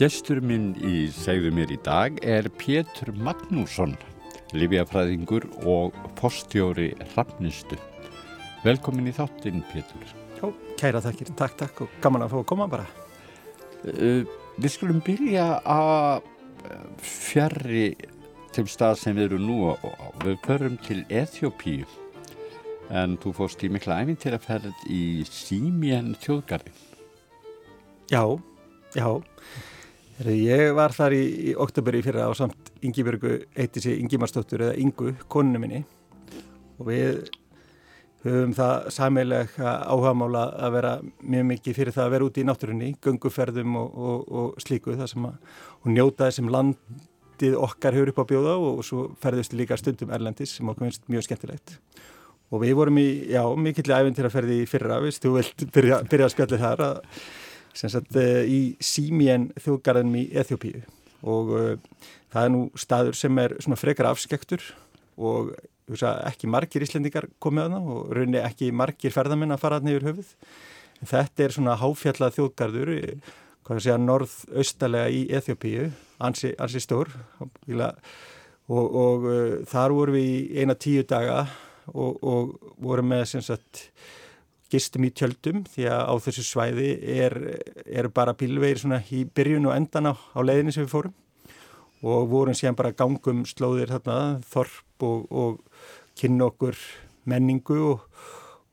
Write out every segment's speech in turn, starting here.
Gestur minn í segðu mér í dag er Pétur Magnússon, livjafræðingur og postjóri Hrafnistu. Velkomin í þáttinn, Pétur. Já, kæra takkir, takk, takk og gaman að fá að koma bara. Uh, við skulum byrja að fjarrri til stað sem við erum nú og við förum til Eþjópíu en þú fórst í mikla æfintyraferð í Símien þjóðgarðin. Já, já. Ég var þar í, í oktoberi fyrir á samt Yngibjörgu eitti sig Yngimarsdóttur eða Yngu, koninu minni. Og við höfum það samilega áhagamála að vera mjög mikið fyrir það að vera úti í náttúrunni, gunguferðum og, og, og slíku það sem að hún njótaði sem landið okkar hefur upp á bjóða og, og svo ferðist líka stundum Erlendis sem okkur finnst mjög skemmtilegt. Og við vorum í, já, mikillega æfintýraferði í fyrra, viðst, þú vilt byrja, byrja að spjalli þar að sagt, uh, í Símien þjóðgarðinum í Eþjópíu og uh, það er nú staður sem er svona frekar afskektur og ekki margir íslendingar komið að það og raunni ekki margir ferðamenn að fara að nefur höfuð. En þetta er svona háfjallað þjóðgarður, segja, norðaustalega í Eþjópíu, ansi, ansi stór og, og þar vorum við í eina tíu daga og, og vorum með sem sagt gistum í tjöldum því að á þessu svæði er, er bara bílvegir svona í byrjun og endan á, á leiðinni sem við fórum. Og vorum síðan bara gangum slóðir þarna, þorp og, og kynna okkur menningu og,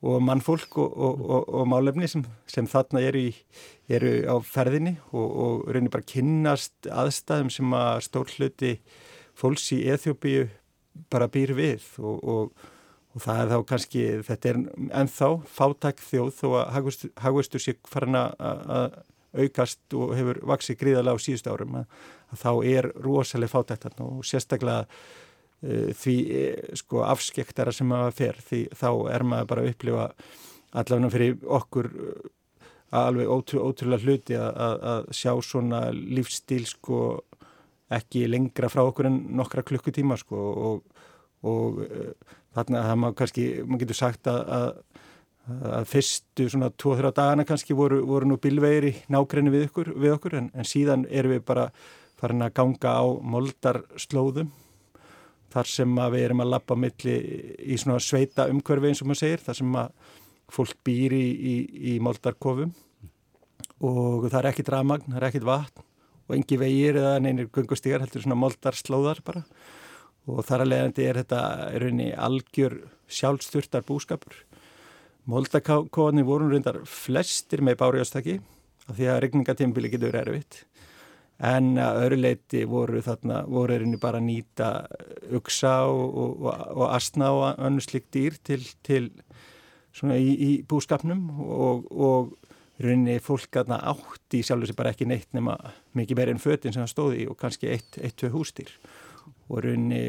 og mannfólk og, og málefni sem, sem þarna eru, í, eru á ferðinni og reynir bara kynnast aðstæðum sem að stór hluti fólks í Eþjópiu bara býr við og og það er þá kannski, þetta er ennþá fátæk þjóð þó að hagvöstur sé farin að aukast og hefur vaksið gríðarlega á síðust árum að, að þá er rosalega fátækt og sérstaklega uh, því uh, sko afskektara sem maður fer því þá er maður bara að upplifa allavega fyrir okkur uh, alveg ótrú, ótrúlega hluti að, að sjá svona lífstíl sko ekki lengra frá okkur en nokkra klukkutíma sko og, og Þannig að það má kannski, maður getur sagt að, að, að fyrstu svona 2-3 dagana kannski voru, voru nú bilvegir í nákrenni við okkur, við okkur en, en síðan erum við bara farin að ganga á moldarslóðum þar sem við erum að lappa milli í svona sveita umhverfi eins og maður segir, þar sem að fólk býr í, í, í moldarkofum. Og það er ekkit ramagn, það er ekkit vatn og engi vegir eða neynir gungustígar heldur svona moldarslóðar bara og þar að leiðandi er þetta er rauninni algjör sjálfsturtar búskapur. Moldakóni voru reyndar flestir með bárjástaki af því að regningatímbili getur erfitt. En að öru leiti voru þarna, voru rauninni bara að nýta uksa og, og, og, og astna og önnu slik dýr til, til svona í, í búskapnum. Og rauninni fólk aðna átti sjálfur sem bara ekki neitt nema mikið meira enn fötinn sem það stóði og kannski eitt, eitt, tvei hústýr og raunni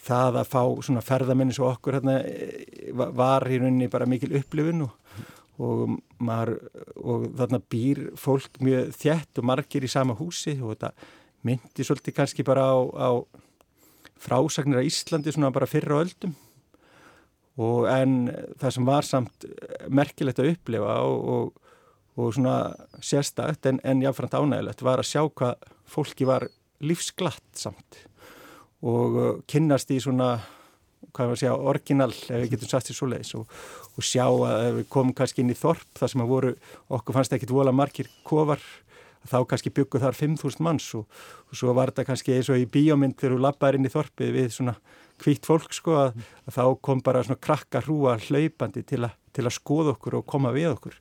það að fá svona ferðamennis og okkur hérna e, var í rauninni bara mikil upplifun og, og, maður, og þarna býr fólk mjög þjætt og margir í sama húsi og þetta myndi svolítið kannski bara á, á frásagnir á Íslandi svona bara fyrra öldum. Og en það sem var samt merkilegt að upplifa og, og svona sérstakt en, en jáfnframt ánægilegt var að sjá hvað fólki var lífsglatt samt og uh, kynnast í svona hvað að segja, orginal ef við getum satt sér svo leiðis og, og sjá að við komum kannski inn í Þorp þar sem að voru, okkur fannst ekki vola margir kofar, þá kannski bygguð þar 5.000 manns og, og svo var þetta kannski eins og í bíómynd þegar við lappaði inn í Þorpið við svona hvitt fólk sko að, að þá kom bara svona krakka hrúa hlaupandi til, a, til að skoða okkur og koma við okkur.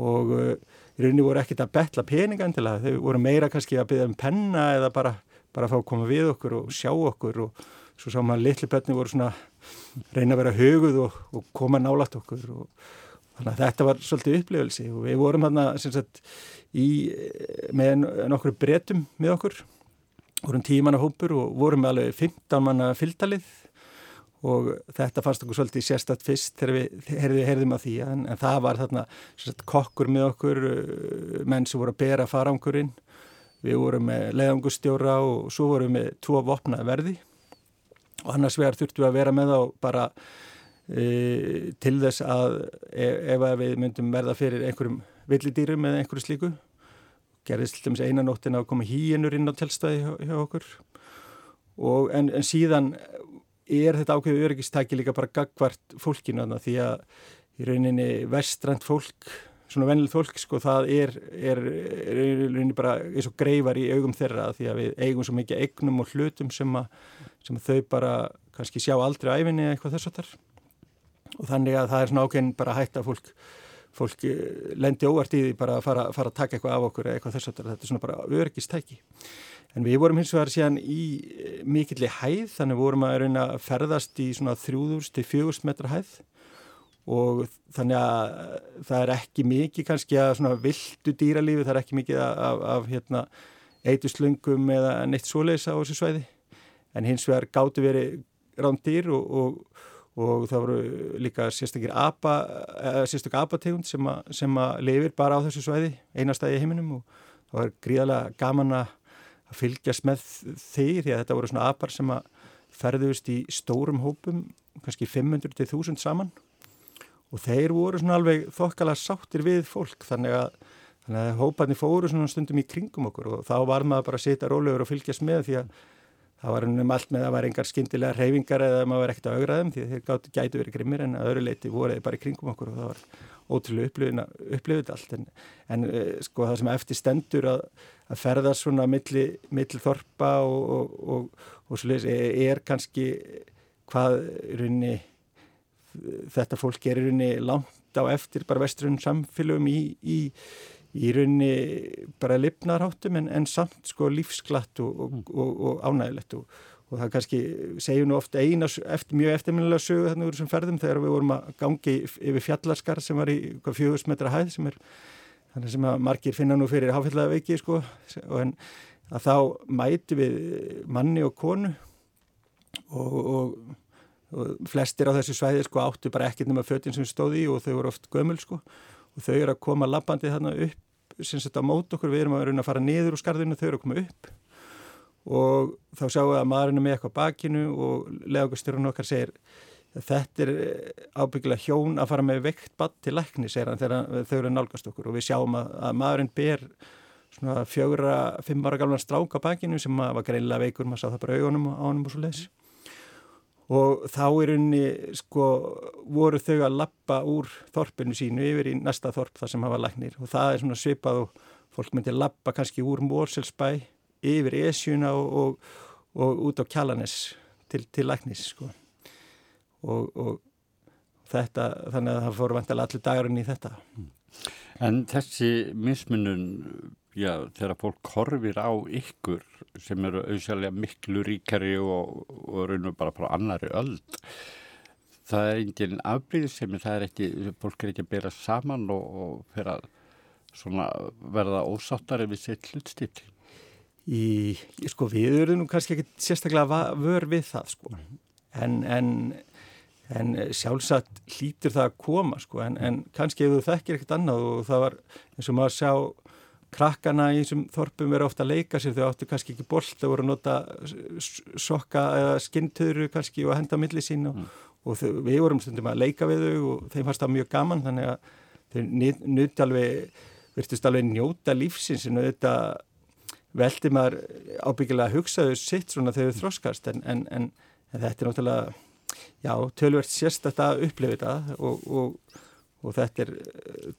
Og uh, í rauninni voru ekkit að betla peningan til að þau voru meira kannski að byggja um penna eða bara bara að fá að koma við okkur og sjá okkur og svo sá maður litli bönni voru svona reyna að vera höguð og, og koma nálat okkur og þannig að þetta var svolítið upplifilsi og við vorum hérna með nokkur breytum með okkur vorum tímanna hópur og vorum með alveg 15 manna fylgdalið og þetta fannst okkur svolítið sérstatt fyrst þegar við heyrðum, heyrðum að því en, en það var þarna sagt, kokkur með okkur menn sem voru að bera farangurinn Við vorum með leiðangustjóra og svo vorum við tvo vopnaði verði. Og annars vegar þurftum við að vera með þá bara e, til þess að e, ef við myndum verða fyrir einhverjum villidýrum eða einhverju slíku. Gerðist til dæmis einanóttin að koma hýjenur inn á tjálstæði hjá, hjá okkur. Og en, en síðan er þetta ákveðu öryggistæki líka bara gagvart fólkinu því að í rauninni vestrænt fólk svona vennilegt fólk sko það er, er, rauninni bara eins og greifar í augum þeirra því að við eigum svo mikið eignum og hlutum sem að, sem að þau bara kannski sjá aldrei æfinni eða eitthvað þess að þar og þannig að það er svona ákveðin bara hægt að fólk fólk lendi óvart í því bara að fara, fara að taka eitthvað af okkur eða eitthvað þess að þetta er svona bara öryggistæki. En við vorum hins vegar síðan í eh, mikilli hæð, þannig vorum að reyna að ferðast í svona 3000-4000 metra hæð og þannig að það er ekki mikið kannski að svona vildu dýralífi, það er ekki mikið af, af hérna, eituslungum eða neitt svoleisa á þessu svæði. En hins vegar gáttu verið rándýr og, og, og það voru líka sérstakir apa, sérstakir apategund sem, a, sem að lifir bara á þessu svæði, einastæði í heiminum og það var gríðarlega gaman að fylgjast með því því að þetta voru svona apar sem að ferðust í stórum hópum, kannski 500-1000 saman og þeir voru svona alveg þokkala sáttir við fólk þannig að, þannig að hóparnir fóru svona stundum í kringum okkur og þá var maður bara að setja rólegur og fylgjast með því að það var um allt með að það var engar skindilega reyfingar eða maður var ekkert að augra þeim því þeir gátt, gætu verið grimmir en að öðru leiti voru þeir bara í kringum okkur og það var ótrúlega upplifið allt. En, en eh, sko það sem eftir stendur að, að ferða svona milli, milli þorpa og, og, og, og er, er kannski hvað runni þetta fólk gerir runni langt á eftir bara vestrun samfélögum í, í í rauninni bara lifnarháttum en, en samt sko lífsglatt og, og, mm. og, og ánægilegt og það kannski segjum nú ofta eina eftir, mjög eftirminnilega sögu þarna úr þessum ferðum þegar við vorum að gangi yfir fjallarskar sem var í fjögust metra hæð sem er þannig sem að margir finna nú fyrir háfjallaveiki sko og en að þá mæti við manni og konu og flestir á þessu svæði sko áttu bara ekkert nema fötinn sem stóði í og þau voru oft gömul sko. Og þau eru að koma lappandi þarna upp sem setja á mót okkur, við erum að, að fara niður úr skarðinu, þau eru að koma upp. Og þá sjáum við að maðurinn er með eitthvað bakinu og leðagastjórun okkar segir þetta er ábyggilega hjón að fara með veikt badd til lækni, segir hann þegar þau eru að nálgast okkur. Og við sjáum að, að maðurinn ber svona fjögra, fimm ára galvan strák á bakinu sem var greinlega veikur, maður sá það bara augunum á hann og svo leiðis og þá er unni sko voru þau að lappa úr þorpinu sínu yfir í næsta þorp þar sem hafa læknir. Og það er svona svipað og fólk myndi lappa kannski úr Mórselsbæ yfir Esjuna og, og, og út á Kjallanes til, til læknis sko. Og, og þetta þannig að það fóru vantilega allir dagurinn í þetta. En þessi mismunun já, þegar fólk horfir á ykkur sem eru auðsjálega miklu ríkari og, og raun og bara frá annari öll það er enginn afbríð sem það er ekki, fólk er ekki að bera saman og, og fyrir að svona verða ósáttari við sitt hlutstíl Í, sko við erum nú kannski ekki sérstaklega vör við það sko. En, en, en sjálfsagt hlýtur það að koma sko. En, en kannski ef þú þekkir ekkert annað og það var eins og maður sjá krakkana í þessum þorpum verið ofta að leika sér þau áttu kannski ekki boll þau voru að nota sokka eða skintöðru kannski og að henda milli sín og, mm. og þau, við vorum stundum að leika við þau og þeim fannst það mjög gaman þannig að þau nuti alveg virtust alveg njóta lífsins en þetta veldi maður ábyggilega að hugsaðu sitt svona þegar þau þroskast en, en, en, en þetta er náttúrulega já, tölvert sérstætt að upplifa þetta og, og og þetta er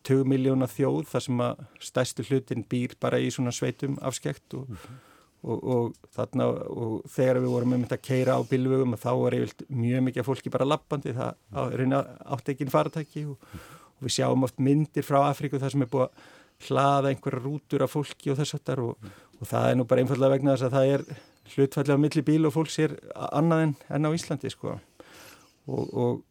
2 eh, miljóna þjóð þar sem að stæstu hlutin býr bara í svona sveitum afskekt og, mm -hmm. og, og, þarna, og þegar við vorum með að keira á bilvögum þá var eiginlega mjög mikið fólki bara lappandi það reyna átt ekki faratæki og við sjáum oft myndir frá Afríku þar sem er búið að hlaða einhverja rútur af fólki og þess að þar og það er nú bara einfallega vegna þess að það er hlutfallega milli bíl og fólks er annað en, en á Íslandi sko og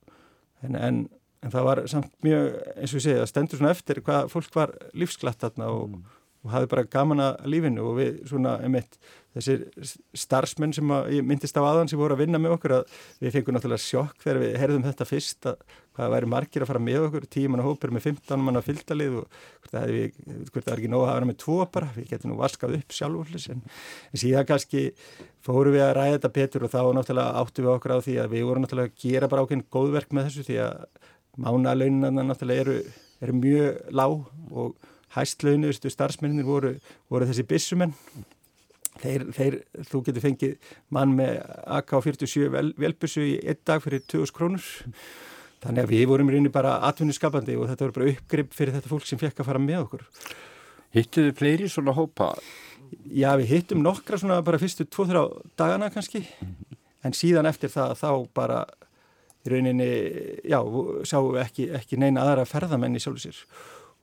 en, en en það var samt mjög, eins og ég segi, það stendur svona eftir hvað fólk var lífsglatt þarna og, mm. og hafði bara gaman að lífinu og við svona, einmitt, þessir starfsmenn sem að, ég myndist á aðan sem voru að vinna með okkur að við fengum náttúrulega sjokk þegar við herðum þetta fyrst að hvað væri margir að fara með okkur, tíu manna hópur með 15 manna fylgdalið og hvort það er, hvort það er ekki nóg að hafa með tvo bara, við getum nú vaskað upp sjálfurlis en, en síðan kannski fóru við að ræða þetta betur og þá náttúrulega áttu við okkur á því að við vorum náttúrulega að gera bara ákveðin góðverk með þessu því að mánalaunin náttúrulega eru, eru mjög lág og hæstlaunustu starfsmennir voru, voru þessi bissumenn þeir, þeir, þú getur fengið mann með AK-47 vel, velbussu í einn dag fyrir 2000 krónur. Þannig að við vorum í rauninni bara atvinnuskapandi og þetta voru bara uppgrip fyrir þetta fólk sem fekk að fara með okkur. Hittuðu fleiri svona hópa? Já, við hittum nokkra svona bara fyrstu 2-3 dagana kannski. En síðan eftir það þá bara í rauninni, já, sáum ekki, ekki neina aðra ferðamenn í sjálfur sér.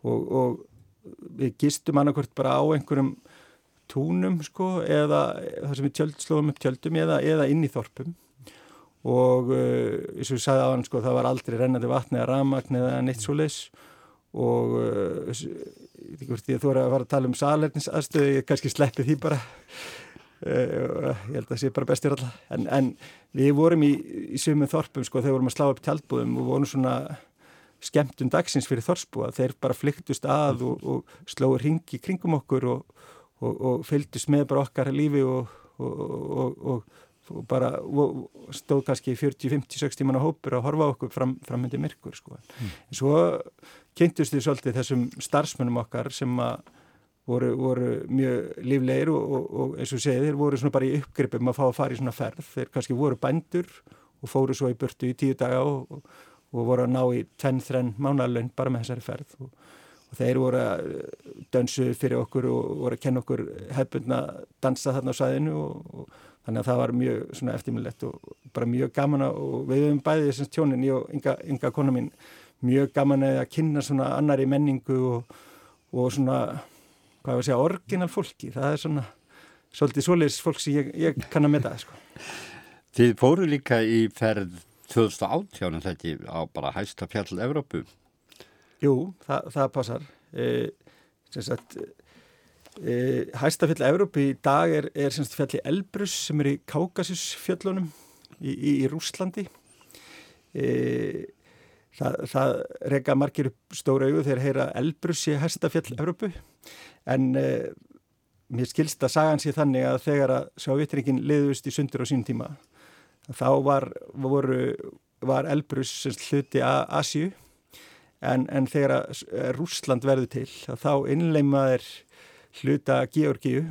Og, og við gistum annarkvört bara á einhverjum túnum sko eða þar sem við tjöld, slóðum upp tjöldum eða, eða inn í þorpum. Og uh, eins og við sagði á hann sko það var aldrei rennandi vatni eða ramagn eða neitt svo leis og uh, ég veit ekki hvort ég er að fara að tala um salernis aðstöðu, ég kannski sleppi því bara ég held að það sé bara bestir alltaf en, en við vorum í, í sumum þorpum sko þegar vorum að slá upp tjaldbúðum og vorum svona skemmtun dagsins fyrir þorsbúa, þeir bara flyktust að og, og slóður hingi kringum okkur og og, og fylgdist með bara okkar lífi og, og, og bara stóð kannski 40, 50, 60 manna hópur að horfa okkur fram, framöndi myrkur sko. Mm. En svo kynntust við svolítið þessum starfsmönnum okkar sem að voru, voru mjög líflegir og eins og segið þeir voru svona bara í uppgripum að fá að fara í svona ferð. Þeir kannski voru bændur og fóru svo í burtu í tíu daga og voru að ná í 10-3 mánalögn bara með þessari ferð og og þeir voru að dönsu fyrir okkur og voru að kenna okkur hefbundna dansa þarna á sæðinu og, og þannig að það var mjög svona eftirminnlegt og bara mjög gaman og við höfum bæðið þessum tjónin ég og ynga, ynga kona mín mjög gaman að kynna svona annari menningu og, og svona hvað var að segja, orginal fólki það er svona svolítið svoleiðis fólk sem ég, ég kann að metta sko. Þið fóru líka í ferð 2018 þetta á bara hæsta fjall Evrópu Jú, það, það passar. E, sagt, e, hæstafjall Európi í dag er, er sagt, fjalli Elbrus sem er í Kákasusfjallunum í, í, í Rúslandi. E, það, það reyka margir stóra auðu þegar heyra Elbrus í hæstafjall Európu en e, mér skilst að sagan sé þannig að þegar að sávitringin liðust í sundur á sín tíma þá var, voru, var Elbrus hluti að Asju en, en þegar Rúsland verður til þá innleimaður hluta Georgiu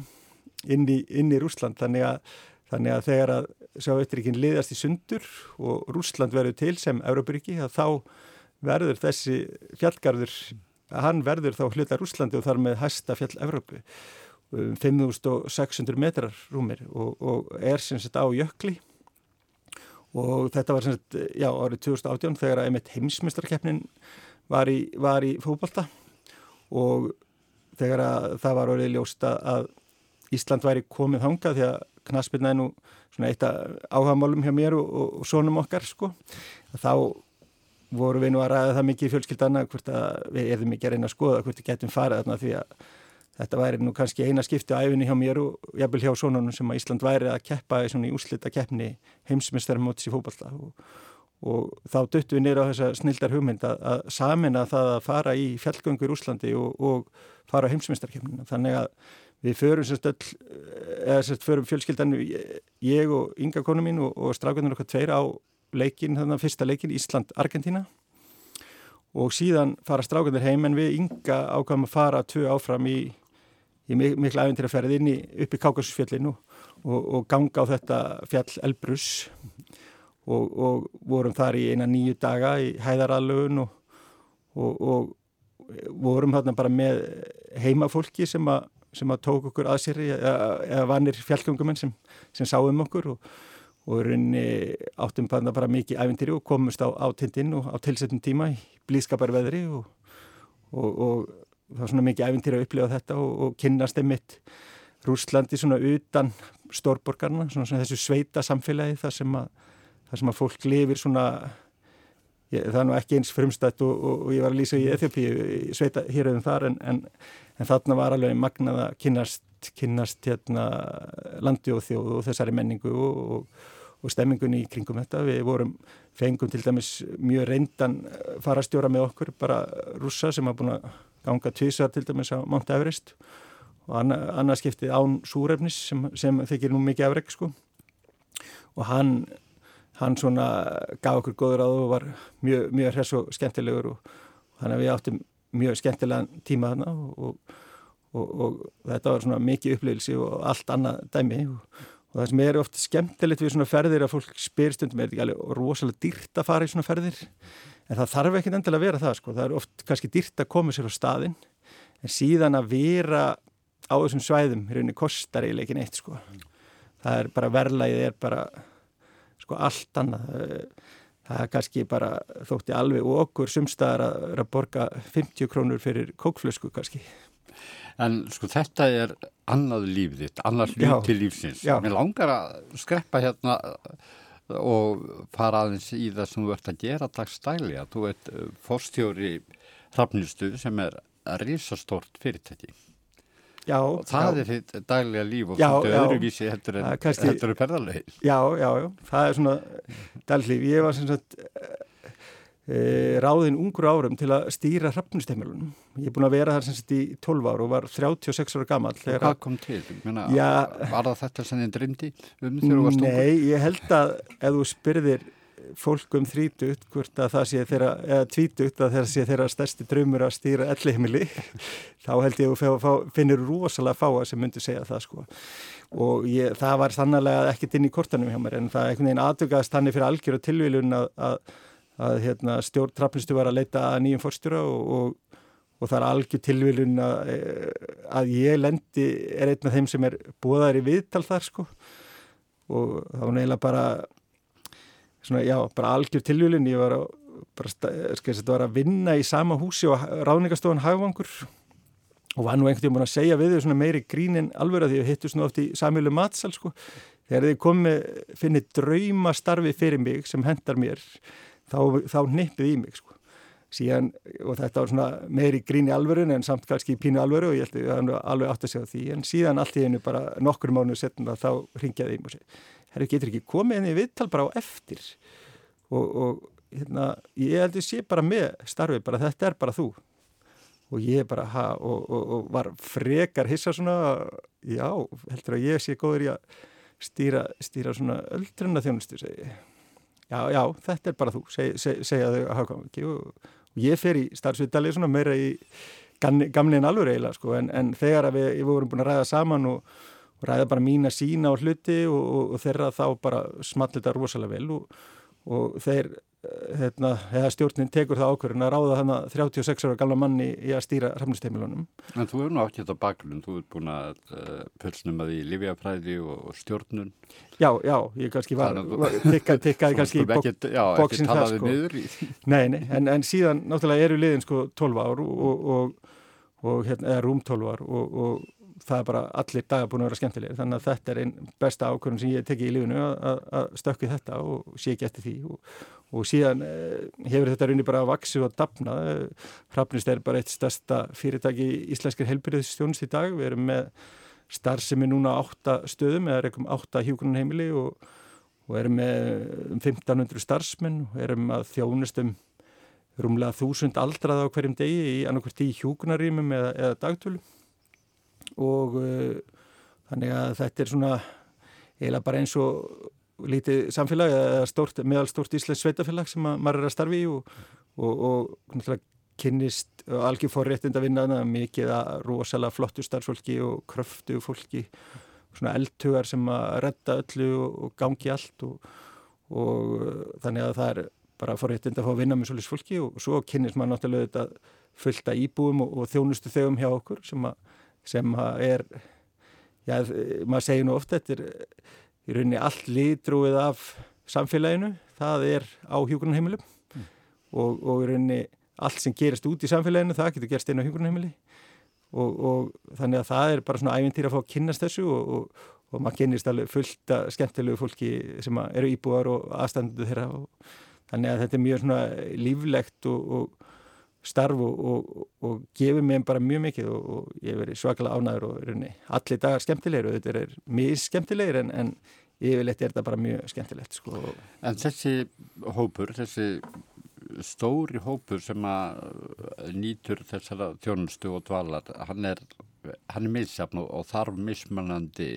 inn í, inn í Rúsland þannig að, þannig að þegar að Sjávettrikinn liðast í sundur og Rúsland verður til sem Európaríki þá verður þessi fjallgarður hann verður þá hluta Rúslandi og þar með hæsta fjall Európu um 5600 metrar rúmir og, og er sem sagt á jökli. Og þetta var sem sagt, já, árið 2018 þegar að einmitt heimsmyndstarkeppnin var í, í fókbalta og þegar það var orðið ljósta að Ísland væri komið hanga því að knaspirna er nú svona eitt áhagamálum hjá mér og, og, og sónum okkar sko þá voru við nú að ræða það mikið í fjölskyldana hvort að við erðum ekki að reyna að skoða hvort við getum farið þarna því að þetta væri nú kannski eina skipti á æfinni hjá mér og jafnvel hjá sónunum sem að Ísland væri að keppa í svona í úslita keppni heimsmyndstarinn mótis í fókbalta og og þá duttum við nýra á þessa snildar hugmynd að, að samina það að fara í fjallgöngur Úslandi og, og fara á heimsmyndstarkefnina. Þannig að við förum sérst öll, eða sérst förum fjölskyldan, ég og ynga konu mín og, og strafgöndur okkar tveir á leikin, þannig að fyrsta leikin Ísland-Argentina og síðan fara strafgöndur heim en við ynga ákvæmum að fara tvö áfram í, í mikla æfintyraferð inn í upp í Kákasusfjallinu og, og ganga á þetta fjall Elbrus. Og, og vorum þar í eina nýju daga í hæðarallögun og, og, vorum þarna bara með heimafólki sem að, sem að tók okkur að sér eða, eða vanir fjallgöngumenn sem, sem sáum okkur og rauninni áttum bara mikið ævintýri og komumst á átindinn og á tilsettum tíma í blískaparveðri og það var svona mikið ævintýri að upplifa þetta og kynnast einmitt Rúslandi svona utan stórborgarna, svona, svona þessu sveita samfélagi þar sem sem að fólk lifir svona ég, það er nú ekki eins frumstætt og, og, og ég var að lýsa í Eþjópíu sveita hér um þar en, en, en þarna var alveg magnað að kynast, kynast hérna, landi og þjóð og þessari menningu og, og stemmingunni í kringum þetta. Við vorum fengum til dæmis mjög reyndan farastjóra með okkur bara rúsa sem hafa búin að ganga tvísar til dæmis á Mount Everest og annarskiptið án súrefnis sem, sem þykir nú mikið afreg sko. Og hann hann svona gaf okkur góður að og var mjög, mjög hress og skemmtilegur og þannig að við áttum mjög skemmtilegan tíma þarna og, og, og þetta var svona mikið upplýðilsi og allt annað dæmi. Og, og það sem er ofta skemmtilegt við svona ferðir að fólk spyr stundum er þetta ekki alveg rosalega dýrt að fara í svona ferðir? En það þarf ekki endilega að vera það sko, það er oft kannski dýrt að koma sér á staðin en síðan að vera á þessum svæðum rauninni kostar eiginlega ekki neitt sko. Það er bara verðlægið er bara sko allt annað. Það er kannski bara þótti alveg okkur sumstaðar að, að borga 50 krónur fyrir kókflösku kannski En sko þetta er annað lífið þitt, annað líf til lífsins já. Mér langar að skreppa hérna og fara aðeins í það sem þú ert að gera dagstæli þú ert fórstjóri hrafnistu sem er risastort fyrirtæki Já, og það já. er þitt daglega líf og Já, þetta já. öðruvísi heldur en, kannski- heldur en perðarlegi. Já, já, já, það er svona daglíf. Ég var sem sagt e, ráðinn ungur árum til að stýra hrafnustemilunum. Ég er búin að vera þar sem sagt í 12 ár og var 36 ára gammal. Hvað kom til? Meina, Já. Var það þetta sem þið dreymdi um þegar þú varst ungur? Nei, ég held að ef þú spyrðir fólk um þrítugt hvort að það sé þeirra, eða tvítugt að það sé þeirra stærsti draumur að stýra ellihimili, þá held ég að finnir rosalega fáa sem myndu segja það sko. Og ég, það var sannlega ekkert inn í kortanum hjá mér en það er einhvern veginn aðtökaðast hann fyrir algjör og tilvílun að, að, að hérna, stjórn trappnistu var að leita að nýjum fórstjóra og, og, og það er algjör tilvílun að, að ég lendi er einn af þeim sem er búðar í viðtal þar sko. Og það var neila bara svona, já, bara algjör tilvílun ég var að, bara, skil, þetta var að vinna í sama húsi og ráðningastofan hagvangur og var nú einhvern veginn að segja við þau svona meiri grínin alveg að því að hittu svona oft í samilu matsal sko, þegar þið komið finnir drauma starfi fyrir mig sem hendar mér, þá, þá nippið í mig sko. Síðan, og þetta var svona meiri grín í alvörun en samt kannski pínu alvöru og ég held að var alveg átt að segja því. En síðan allt í einu bara nokkur mánu setna þá ringjaði ég og segi, herru getur ekki komið inn í viðtal bara á eftir? Og, og hérna, ég held að sé bara með starfið, bara þetta er bara þú. Og ég bara ha og, og, og var frekar hissa svona já, heldur að ég sé góður í að stýra, stýra svona öldrunna þjónustu segi ég já, já, þetta er bara þú, seg, seg, segja þau ekki og, og ég fer í starfsviðdali svona meira í gamlein alveg eiginlega sko en, en þegar við, við vorum búin að ræða saman og, og ræða bara mína sína og hluti og, og þeirra þá bara small þetta rosalega vel og þeir hérna, eða stjórnin tekur það ákverðin að ráða hana 36 ára gamla manni í að stýra hrafnisteimilunum. En þú hefur nú átt þetta bakgrunn, þú hefur búin að uh, pölsnum að því livjafræði og, og stjórnun. Já, já, ég kannski var, tikkaði tikka, kannski í bók, ekki, já, bóksin það sko. í. Nei, nei, en, en síðan náttúrulega eru liðin sko 12 ár og, og, og hérna, eða rúm 12 ár og, og það er bara allir dagar búin að vera skemmtilegir þannig að þetta er einn besta ákvörðun sem ég teki í lífinu að stökki þetta og sé ekki eftir því og, og síðan eh, hefur þetta raunin bara vaksið og dapna Hrafnist er bara eitt stærsta fyrirtæki í íslenskir helbyrðistjónust í dag. Við erum með starfsemi núna átta stöðum eða erum átta hjókunarheimili og, og erum með um 1500 starfsmenn. Og erum að þjónust um rúmlega þúsund aldrað á hverjum degi í annarkvært í hjókunarýmum eða, eða dagtölum og uh, þannig að þetta er svona eiginlega bara eins og lítið samfélag eða stort, meðalstort íslensk sveitafélag sem maður er að starfi í og, og, og náttúrulega kynnist og algjör fór réttind að vinna mikið að rosalega flottu starfsfólki og kröftu fólki svona eldtugar sem að redda öllu og, og gangi allt og þannig að það er bara fór réttind að fá að vinna með svolítið fólki og svo kynnist maður náttúrulega þetta fullta íbúum og þjónustu þegum hjá okkur sem að sem er, já, maður segir nú ofta, þetta er í rauninni allt litrúið af samfélaginu, það er á hjókunarheimilum mm. og, og í rauninni allt sem gerist út í samfélaginu, það getur gerst einu á hjókunarheimili og, og þannig að það er bara svona ævintýr að fá að kynast þessu og, og, og maður kynist alveg fullt að skemmtilegu fólki sem eru íbúar og aðstandu þeirra og þannig að þetta er mjög svona líflegt og starf og, og, og gefur mér bara mjög mikið og, og ég hef verið svakalega ánæður og runni. allir dagar skemmtilegir og þetta er mjög skemmtilegir en, en yfirleitt er þetta bara mjög skemmtilegt sko. En þessi hópur, þessi stóri hópur sem að nýtur þessara þjónustu og dvalar, hann er, hann er missafn og þarf mismannandi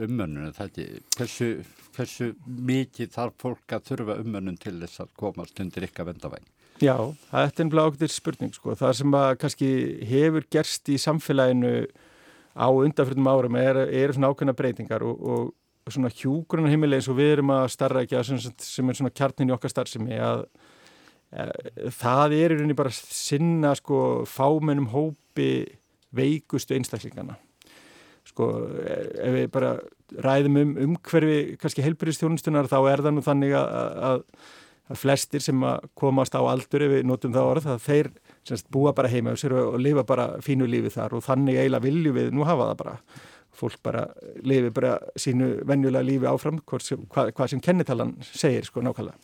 umönnun hversu, hversu mikið þarf fólk að þurfa umönnun til þess að komast undir ykkar vendavæng? Já, það er ennblega ákveðir spurning sko. Það sem að kannski hefur gerst í samfélaginu á undanfjöldum árum er, er svona ákveðna breytingar og, og svona hjúgrunna heimileg eins og við erum að starra ekki að sem, sem er svona kjarnin í okkar starfsemi að e, það er í rauninni bara sinna sko fámennum hópi veikustu einstaklingana. Sko ef við bara ræðum um umhverfi kannski helbyrjastjónustunar þá er það nú þannig að, að, að flestir sem að komast á aldur ef við notum það orð að þeir semst, búa bara heima og, og lifa bara fínu lífi þar og þannig eiginlega vilju við nú hafa það bara fólk bara lifi bara sínu venjulega lífi áfram sem, hvað, hvað sem kennitalan segir sko nákvæmlega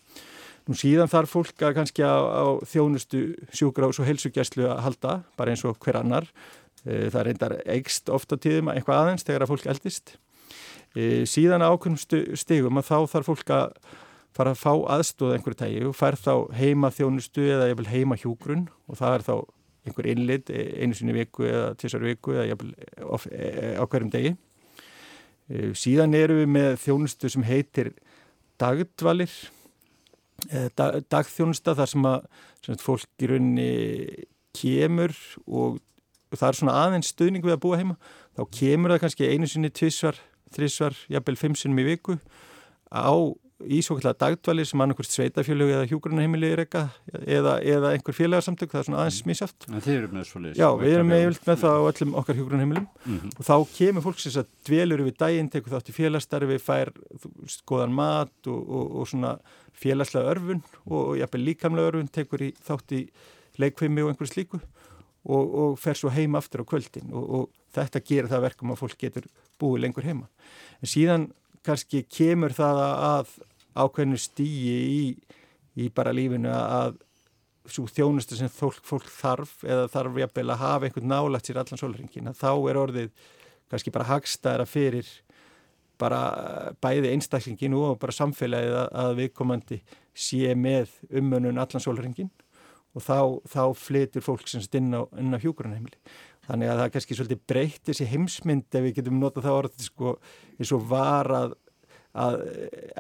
Nú síðan þarf fólk að kannski á, á þjónustu sjúgrás og helsugjæslu að halda bara eins og hver annar Eh, það reyndar eigst ofta tíðum eitthvað aðeins þegar að fólk eldist. Eh, síðan ákveðnum stigum að þá þarf fólk að fara að fá aðstóð einhverju tægi og fær þá heima þjónustu eða heima hjúgrunn og það er þá einhver innlit e, einu sinni viku eða tísar viku eða e, á hverjum degi. Síðan eru við með þjónustu sem heitir dagdvalir, dag, dagþjónusta þar sem að sem fólk í rauninni kemur og það er svona aðeins stuðning við að búa heima þá kemur það kannski einu sinni, tvissvar, þrissvar, jafnvel fimm sinnum í viku á í svo kallar dagdvali sem annarkvæmst sveitafjölug eða hjúgrunarheimili er eitthvað eða, eða einhver félagsamtök, það er svona aðeins smísaft En þið eru með svo leiðis Já, við erum með, með það á öllum okkar hjúgrunarheimilum mm -hmm. og þá kemur fólk sem dvelur við daginn, tekur þátt í félagsstarfi fær skoðan mat og, og, og svona félagslega örfun og, jafnvel líkamlega örfun tekur í, þátt í leikvimi og einhverju slíku og, og fer svo heima aftur á kvöldin og, og þetta gerir það verkum að fólk getur búið lengur heima. En síðan kannski kemur það að ákveðinu stíi í, í bara lífinu að svo þjónustu sem fólk, fólk þarf eða þarf jafnvel að hafa einhvern nálægt sér allan solringin að þá er orðið kannski bara hagstæðara fyrir bara bæði einstaklinginu og bara samfélagið að, að viðkomandi sé með umönun allan solringin og þá, þá flytur fólk semst inn á, á hjúgrunheimili. Þannig að það kannski svolítið breytt þessi heimsmynd ef við getum notað það orðið sko eins og var að, að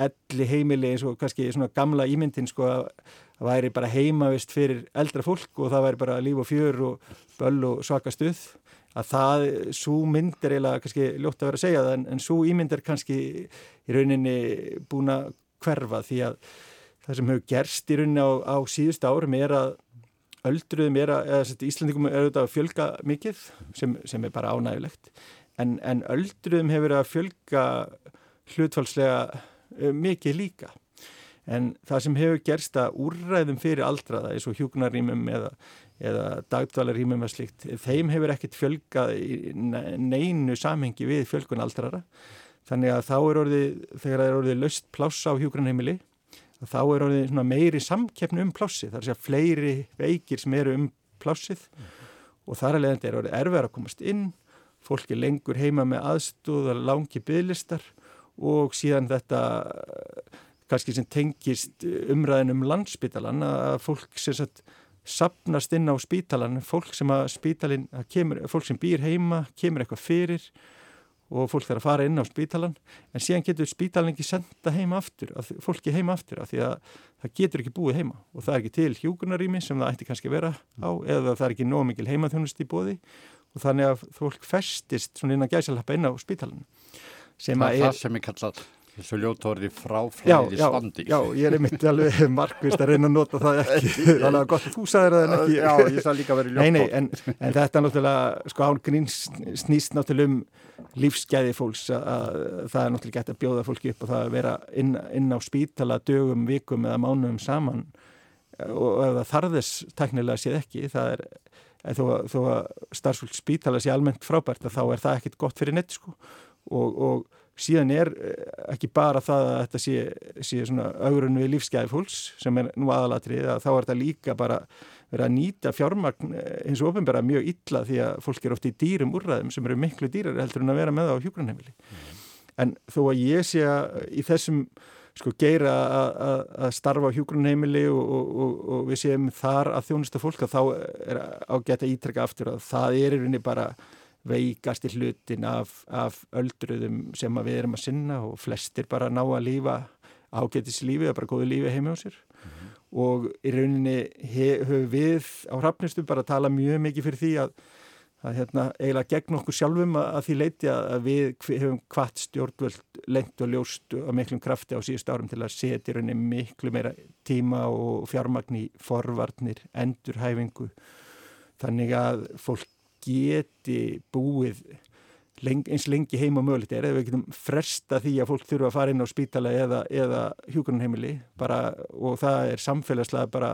elli heimili eins og kannski svona gamla ímyndin sko að það væri bara heimavist fyrir eldra fólk og það væri bara líf og fjör og böll og svaka stuð. Að það, svo mynd er eiginlega kannski ljótt að vera að segja það en, en svo ímynd er kannski í rauninni búin að hverfa því að það sem hefur gerst í rauninni á, á síðust árum er að öldruðum er að, eða Íslandingum er auðvitað að fjölga mikið sem, sem er bara ánægulegt en, en öldruðum hefur að fjölga hlutfalslega uh, mikið líka. En það sem hefur gerst að úrræðum fyrir aldraða eins og hjúknarýmum eða, eða dagdvalarýmum eða slikt, þeim hefur ekkert fjölgað í neinu samhengi við fjölgun aldrara þannig að þá er orðið, þegar það er orðið löst plássa á hjúknarheimili þá er orðið meiri samkeppni um plássið, það er að fleiri veikir sem eru um plássið mm. og þar alveg er orðið erfið að komast inn, fólki lengur heima með aðstóð langi bygglistar og síðan þetta kannski sem tengist umræðin um landsspítalan að fólk sem sagt sapnast inn á spítalan, fólk sem að spítalin, kemur, fólk sem býr heima, kemur eitthvað fyrir og fólk þarf að fara inn á spítalan en síðan getur spítalan ekki senda heima aftur, fólki heima aftur af því að það getur ekki búið heima og það er ekki til hjúgrunarými sem það ætti kannski að vera á eða það er ekki nóg mikil heimaþjónust í bóði og þannig að fólk festist svona inn að gæsalappa inn á spítalan Það er það sem er kallað Þessu ljótorði fráflæði standi. Já, já, ég er einmitt alveg markvist að reyna að nota það ekki. Þannig að gott að þú sagði það en ekki. Já, ég sagði líka að vera ljótorði. Nei, nei, en, en þetta er náttúrulega, sko án grín snýst náttúrulega um lífsgæði fólks að, að það er náttúrulega gett að bjóða fólki upp og það að vera inn, inn á spítala dögum, vikum eða mánuðum saman og ef það þarðis teknilega séð ekki, það er þó að, þó að starfsfólk spítala sé almennt frábært að þá er það ekkit gott fyrir nett sko og, og síðan er eh, ekki bara það að þetta sé, sé svona augrun við lífsgæði fólks sem er nú aðalatrið að þá er þetta líka bara verið að nýta fjármagn eh, eins og ofinbæra mjög illa því að fólk er ofti í dýrum úrræðum sem eru miklu dýrar heldur en að vera með á hjúgrunheimili mm. en þó að ég sé að í þessum sko geira að starfa á hjúgrunheimili og, og, og, og við séum þar að þjónusta fólk að þá er ágætt að ítrekka aftur að það er í rauninni bara veikasti hlutin af, af öldruðum sem við erum að sinna og flestir bara ná að lífa ágætis lífi, það er bara góðu lífi heimi á sér mm -hmm. og í rauninni höfum við á hrafnistu bara að tala mjög mikið fyrir því að að hérna, eiginlega gegn okkur sjálfum að, að því leiti að við hefum hvart stjórnvöld lengt og ljóst og miklum krafti á síðust árum til að setja rauninni miklu meira tíma og fjármagn í forvarnir, endurhæfingu þannig að fólk geti búið leng, eins lengi heima mögulegt er eða við getum fresta því að fólk þurfa að fara inn á spítala eða, eða hjúgrunheimili og það er samfélagslega bara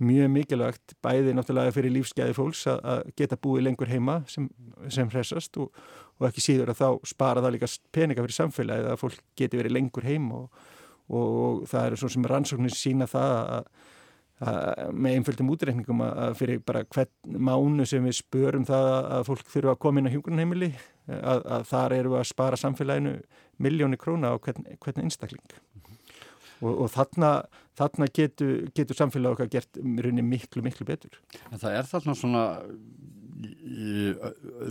mjög mikilvægt bæði náttúrulega fyrir lífsgæði fólks að, að geta búið lengur heima sem, sem hressast og, og ekki síður að þá spara það líka peninga fyrir samfélagið að fólk geti verið lengur heim og, og, og það er svona sem rannsóknir sína það að, að með einföldum útreikningum að fyrir bara hvern mánu sem við spörum það að fólk þurfa að koma inn á hjúgrunheimili að, að þar eru að spara samfélaginu miljóni króna á hvern, hvern einstakling og, og þarna, þarna getur, getur samfélag okkar gert mjög miklu, miklu betur. En það er þarna svona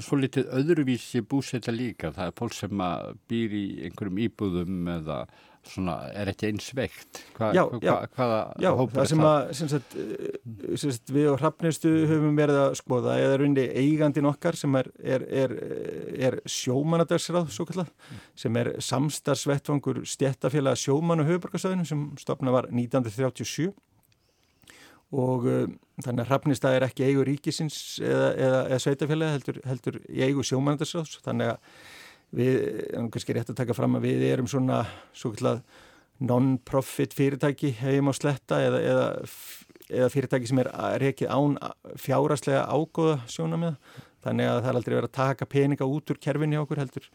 svo litið öðruvísi búseta líka, það er fólk sem býr í einhverjum íbúðum eða svona er ekki eins veikt? Hva, já, hva, já, hvaða já, hópar er það? Að, sem sagt, eh, sem sagt, við á hrappnistu höfum verið að skoða. Eða raundi eigandin okkar sem er, er, er, er sjómanadagsráð mm. sem er samstarfsvettfangur stjættafélag sjóman og höfuborgarsöðinu sem stopna var 1937 og um, þannig að hrappnistað er ekki eigu ríkisins eða, eða, eða sveitafélag heldur, heldur eigu sjómanadagsráðs þannig að við, kannski rétt að taka fram að við erum svona svo kallað non-profit fyrirtæki hefum á sletta eða, eða, eða fyrirtæki sem er reikið án fjáraslega ágóða sjóna með þannig að það er aldrei verið að taka peninga út úr kerfinni okkur heldur.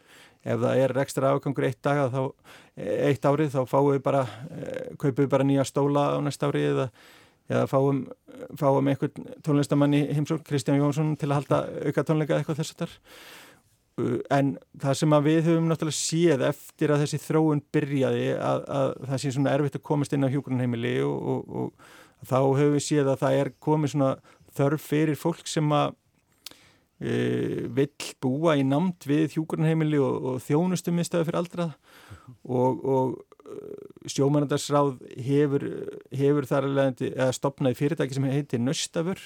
Ef það er ekstra afgangur eitt dag þá, eitt árið þá fáum við bara eh, kaupum við bara nýja stóla á næst árið eða, eða fáum, fáum einhvern tónlistamann í heimsók Kristján Jónsson til að halda auka tónleika eitthvað þess að þar en það sem við höfum náttúrulega séð eftir að þessi þróun byrjaði að, að það sé svona erfitt að komast inn á hjúgrunheimili og, og, og þá höfum við séð að það er komið svona þörf fyrir fólk sem að e, vill búa í namt við hjúgrunheimili og, og þjónustum í stöðu fyrir aldrað og sjómanandarsráð hefur, hefur þar að stopnaði fyrirtæki sem heitir Nöstafur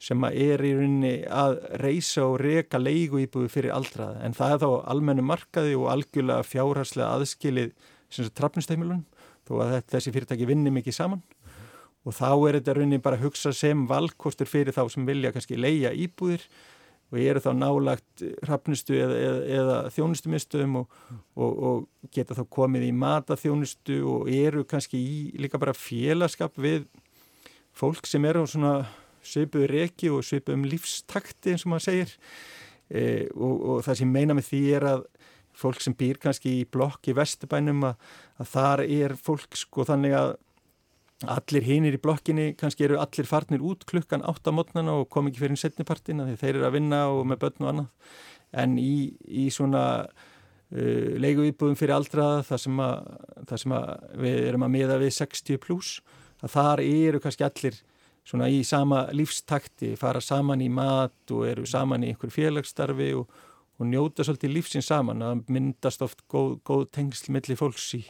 sem er í rauninni að reysa og reka leigu íbúi fyrir aldraða. En það er þá almennu markaði og algjörlega fjárharslega aðskilið sem svo trafnustæmilun þó að þetta, þessi fyrirtæki vinni mikið saman. Og þá er þetta rauninni bara að hugsa sem valkostur fyrir þá sem vilja kannski leia íbúðir og eru þá nálagt hrafnustu eða, eða, eða þjónustumistöðum og, og, og geta þá komið í mataþjónustu og eru kannski í líka bara félagskap við fólk sem eru á svona svipuðu reki og svipuðum lífstakti eins og maður segir. E, og, og það sem meina með því er að fólk sem býr kannski í blokk í vestubænum að, að þar er fólk sko þannig að allir hinnir í blokkinni kannski eru allir farnir út klukkan 8 mótnana og kom ekki fyrir einn setnipartin því þeir eru að vinna og með börn og annað. En í, í svona uh, leiku íbúðum fyrir aldraða þar sem, að, þar sem við erum að miða við 60 pluss að þar eru kannski allir svona í sama lífstakti, fara saman í mat og eru saman í einhver félagsstarfi og, og njóta svolítið lífsins saman. Að myndast oft góð, góð tengsl millir fólks í,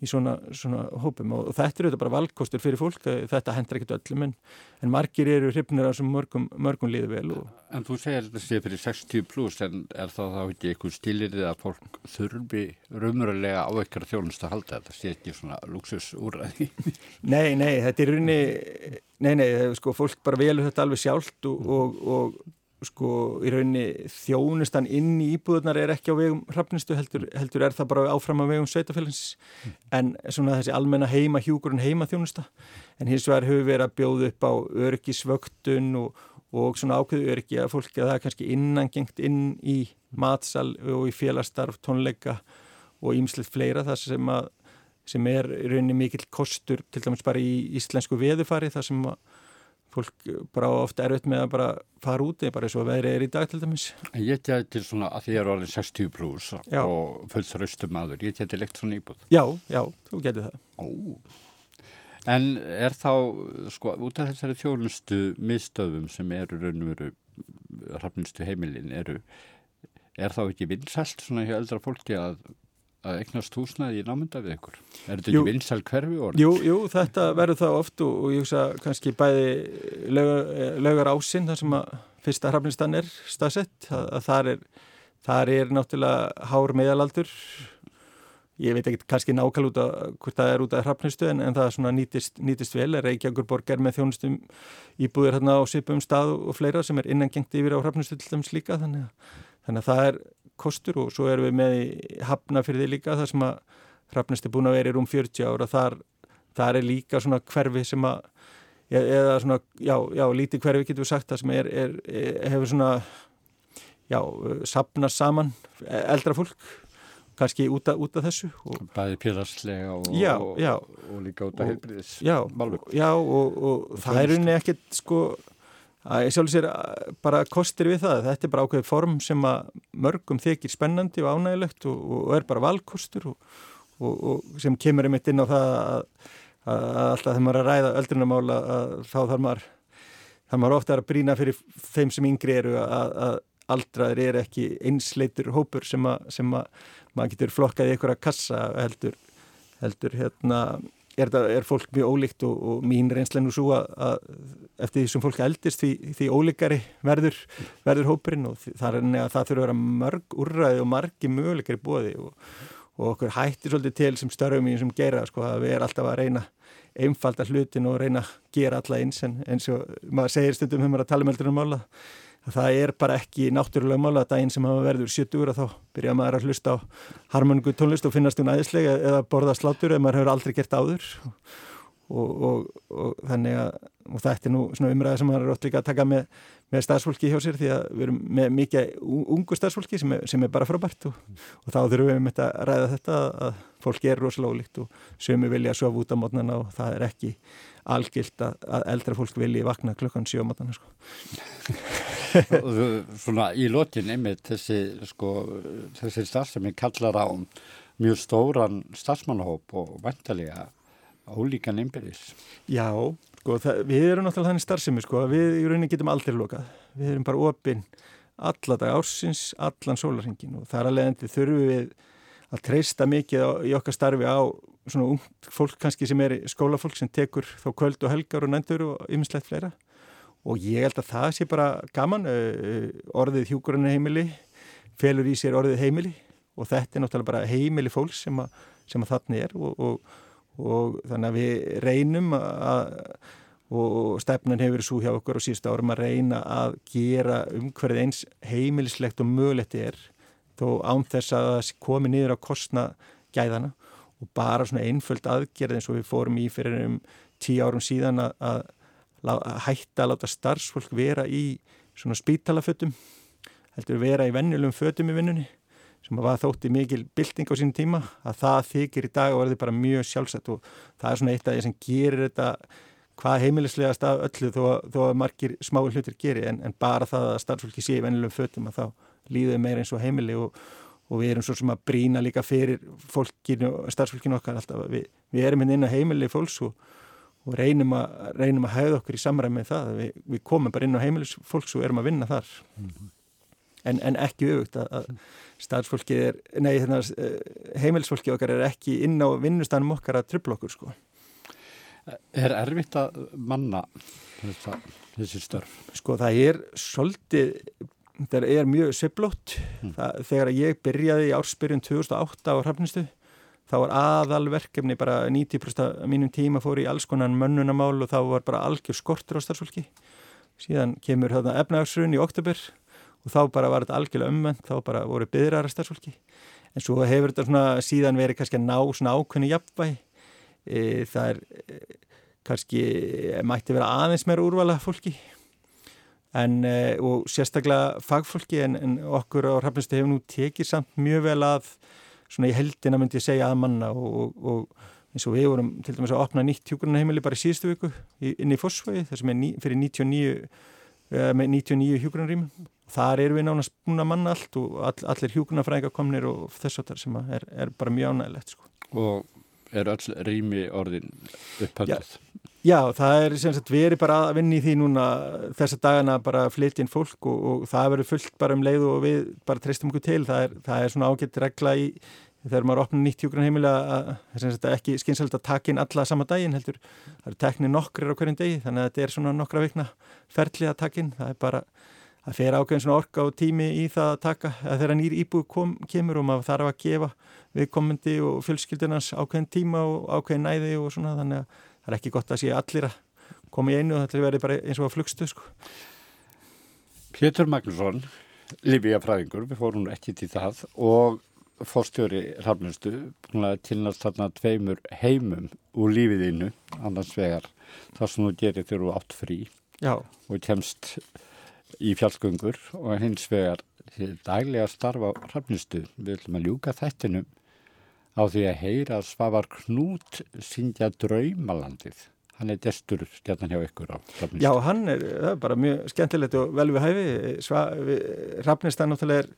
í svona, svona hópum og, og þetta er auðvitað bara valkostur fyrir fólk, þetta hendur ekkert öllum en, en margir eru hrifnir á þessum mörgum, mörgum liðu vel. Og... En þú segir þetta sé fyrir 60 pluss en er það þá ekki eitthvað stilirðið að fólk þurfi raunverulega á eitthvað þjónust að halda þetta sé ekki svona luxusúræði? Nei, nei, þetta er raunni Nei, nei, sko, fólk bara velur þetta alveg sjálft og, og, og sko, í rauninni þjónustan inn í íbúðunar er ekki á vegum hrafnistu, heldur, heldur er það bara áfram á vegum sveitafélagins, mm. en svona þessi almenna heima hjúkurinn heima þjónusta, en hins vegar við verið að bjóða upp á örgisvöktun og, og svona ákveðu örgi að fólki. Að það er kannski innangengt inn í matsal og í félastarf, tónleika og ímsleitt fleira. Þar sem að sem er í rauninni mikill kostur til dæmis bara í íslensku veðufari þar sem fólk bara ofta er auðvitað með að bara fara úti bara eins og veðri er í dag til dæmis. Ég til svona að því ég er alveg 60 pluss og fullt raustum aður ég geti lekt svona íbúð. Já, já, þú geti það. Ó. En er þá sko út af þessari þjónustu miðstöðum sem eru raun og veru rafnistu heimilin eru er þá ekki vinsælt svona hjá eldra fólki að að eignast húsnaði í námynda við ykkur? Er þetta Jú. ekki vinsal hverfi orð? Jú, jú, þetta verður það oft og, og ég hugsa kannski bæði laugar, laugar ásinn þar sem að fyrsta hrafnistan er staðsett að, að þar, er, þar er náttúrulega hár meðalaldur ég veit ekki kannski nákvæmlega út að hvort það er út af hrafnistu en, en það svona nýtist, nýtist vel Reykjavíkur borg er með þjónustum íbúðir hérna á sipum stað og fleira sem er innangengt yfir á hrafnistu til dæmis líka þannig að, þannig að það er kostur og svo erum við með í hafna fyrir því líka það sem að hrafnistu búin að vera í rúm 40 ára þar, þar er líka svona hverfi sem að e- eða svona, já, já, lítið hverfi getur við sagt það sem er, er, er hefur svona já, sapnast saman eldra fólk kannski út af, út af þessu og, Bæði pjörðarslega og, og, og líka út af heilbriðis. já, já og, og það er unni ekkit sko að sjálf sér að bara kostir við það. Þetta er bara ákveðið form sem að mörgum þykir spennandi og ánægilegt og, og er bara valkostur og, og sem kemur einmitt inn á það að, að alltaf þegar maður er að ræða öldrunamála að þá þarf maður þarf maður ofta að brína fyrir þeim sem yngri eru að, að aldraðir er ekki einsleitur hópur sem að, sem að maður getur flokkað í einhverja kassa heldur, heldur hérna er, það, er fólk mjög ólíkt og, og mín reynslega nú svo að, að eftir því sem fólk eldist því, því ólíkari verður, verður hópurinn og það það þurfa að vera mörg úrræði og margi möguleikari bóði og, og okkur hættir svolítið til sem störfum í sem gera sko að við erum alltaf að reyna einfalda hlutin og reyna að gera alla eins en eins og maður segir stundum þegar maður að tala um eldurinn mála það er bara ekki náttúrulega mála að daginn sem hafa verður 70 úr að þá byrja maður að hlusta á harmoningu tónlist og finnast hún æðislega eða borða slátur eða maður hefur aldrei gert áður og, og, og þannig að og þetta er nú svona umræða sem maður er ótt líka að taka með, með starfsfólki hjá sér því að við erum með mikið ungu starfsfólki sem sem er bara frábært og, og þá þurfum við með að ræða þetta að fólki er rosalega ólíkt og sömu vilja að sofa út á mótnana og það er ekki algilt að, að eldra fólk vilji vakna klukkan 7 á mótnana sko. Svona í lokin einmitt þessi, sko, þessi starfsemi kallar á mjög stóran starfsmannahóp og vantarlega ólíkan innbyrðis. Já, sko, það, við erum náttúrulega þannig starfsemi sko, að við í rauninni getum aldrei lokað. Við erum bara opinn alla dag ársins, allan sólarhingin og þar að leiðandi þurfum við að treysta mikið á, í okkar starfi á svona ungt fólk kannski sem er skólafólk sem tekur þá kvöld og helgar og nændur og ymmislegt fleira og ég held að það sé bara gaman uh, orðið hjúkurinn heimili felur í sér orðið heimili. Og þetta er náttúrulega bara heimili fólks sem, að, sem að þarna er. Og, og, og þannig að við reynum að og stefnan hefur svo hjá okkur og síðustu árum að reyna að gera umhverfið eins heimilislegt og mögulegt er þó án þess að það komi niður á kostna gæðana og bara svona einföld aðgerð eins og við fórum í fyrir um tíu árum síðan að hætta að láta starfsfólk vera í svona spítalafötum heldur vera í venjulegum fötum í vinnunni sem var þótti mikil bylting á sín tíma að það þykir í dag og verði bara mjög sjálfsett og það er svona eitt af því sem gerir þetta hvað heimilislegast af öllu þó, þó að margir smái hlutir geri en, en bara það að starfsfólki sé í vennilegum fötum að þá líður meira eins og heimili og, og við erum svo sem að brína líka fyrir fólkinu starfsfólkinu okkar alltaf. Við, við erum inn á heimili fólks og, og reynum, að, reynum að hafa okkur í samræmi með það við, við komum bara inn á heimilis fólks og erum að vinna þar en, en ekki auðvitað að, að starfsfólki er, nei hérna, heimilisfólki okkar er ekki inn á vinnustanum okkar að trubla okkur sko Er erfitt að manna þessa, þessi störf? Sko það er svolítið, það er mjög sveplót. Mm. Þegar ég byrjaði í ársbyrjun 2008 á Hrafnistu, þá var aðalverkefni bara 90% af mínum tíma fór í alls konar mönnunamál og þá var bara algjör skortur á starfsfólki. Síðan kemur hérna efnagsrun í oktober og þá bara var þetta algjörlega umvend, þá bara voru byðrar af starfsfólki. En svo hefur þetta svona síðan verið kannski að ná svona ákveðni jafnvægi e, það er e, kannski mætti vera aðeins meira úrvala fólki en, e, og sérstaklega fagfólki en, en okkur á Hrafnistu hefur nú tekið samt mjög vel að svona í heldina myndi ég segja að manna og, og eins og við vorum til dæmis að opna nýtt hjúgrunarheimili bara í síðustu viku inn í Fossvægi þar sem er ný, fyrir 99 með 99 hjúgrunarrýmum þar erum við nánast búin að manna allt og all, allir hjúgrunarfræðingar komnir og þess að það sem er, er bara mjög ánægilegt sko. Og er öll rými orðin upphaldið? Já, já, það er sem sagt verið bara að vinna í því núna þessa dagana bara að flytja inn fólk og, og það verður fullt bara um leið og við bara treystum okkur til. Það er, það er svona ágætt regla í, þegar maður opnar nýtt hjúgrun heimilega að þetta er ekki skynsælt að taka inn alla sama daginn heldur, það eru teknið nokkrir á hverjum degi þannig að þetta er svona nokkra vikna ferli að taka inn, það er bara að fer ákveðin svona orka og tími í það að taka að þegar nýr íbúi kom, kemur og maður þarf að gefa viðkomandi og fjölskyldunans ákveðin tíma og ákveðin næði og svona þannig að það er ekki gott að sé allir að koma í einu og þetta verður bara eins og að flugstu sko. Pétur Magnússon, Lífíafræðingur, við fórum ekki til það og fórstjóri rafnustu tilnast þarna tveimur heimum úr lífiðinu annars vegar þar sem þú gerir þegar þú átt frí Já. og kemst í fjallgöngur og hins vegar daglega starfa rafnustu við ætlum að ljúka þættinum á því að heyra Svavar Knút syngja draumalandið. Hann er gestur stjarnan hjá ykkur á rafnustu Já, hann er, er bara mjög skemmtilegt og vel við hæfi. Rafnistan náttúrulega er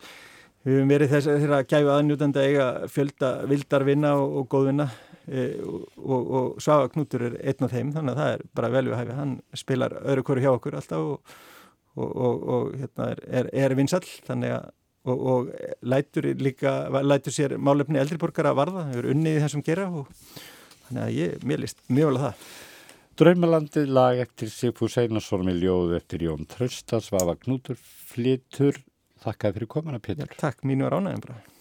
Við hefum verið þess að gæfa aðnjútandi eiga fjölda vildar vinna og, og góð vinna e, og, og, og Svaga Knútur er einn af þeim þannig að það er bara vel við hæfi. Hann spilar öðru hverju hjá okkur alltaf og hérna er, er, er vinsall þannig að og lætur líka, lætur sér málefni eldriborgar að varða, er unnið í þessum gera og þannig að ég, mér líst mjög vel að það. Draumalandið lag eftir Sigfús Einarsson með ljóð eftir Jón Trösta, Svaga Knútur flytur Þakka fyrir komana, Pétur. Takk, mínu er ánægum bara.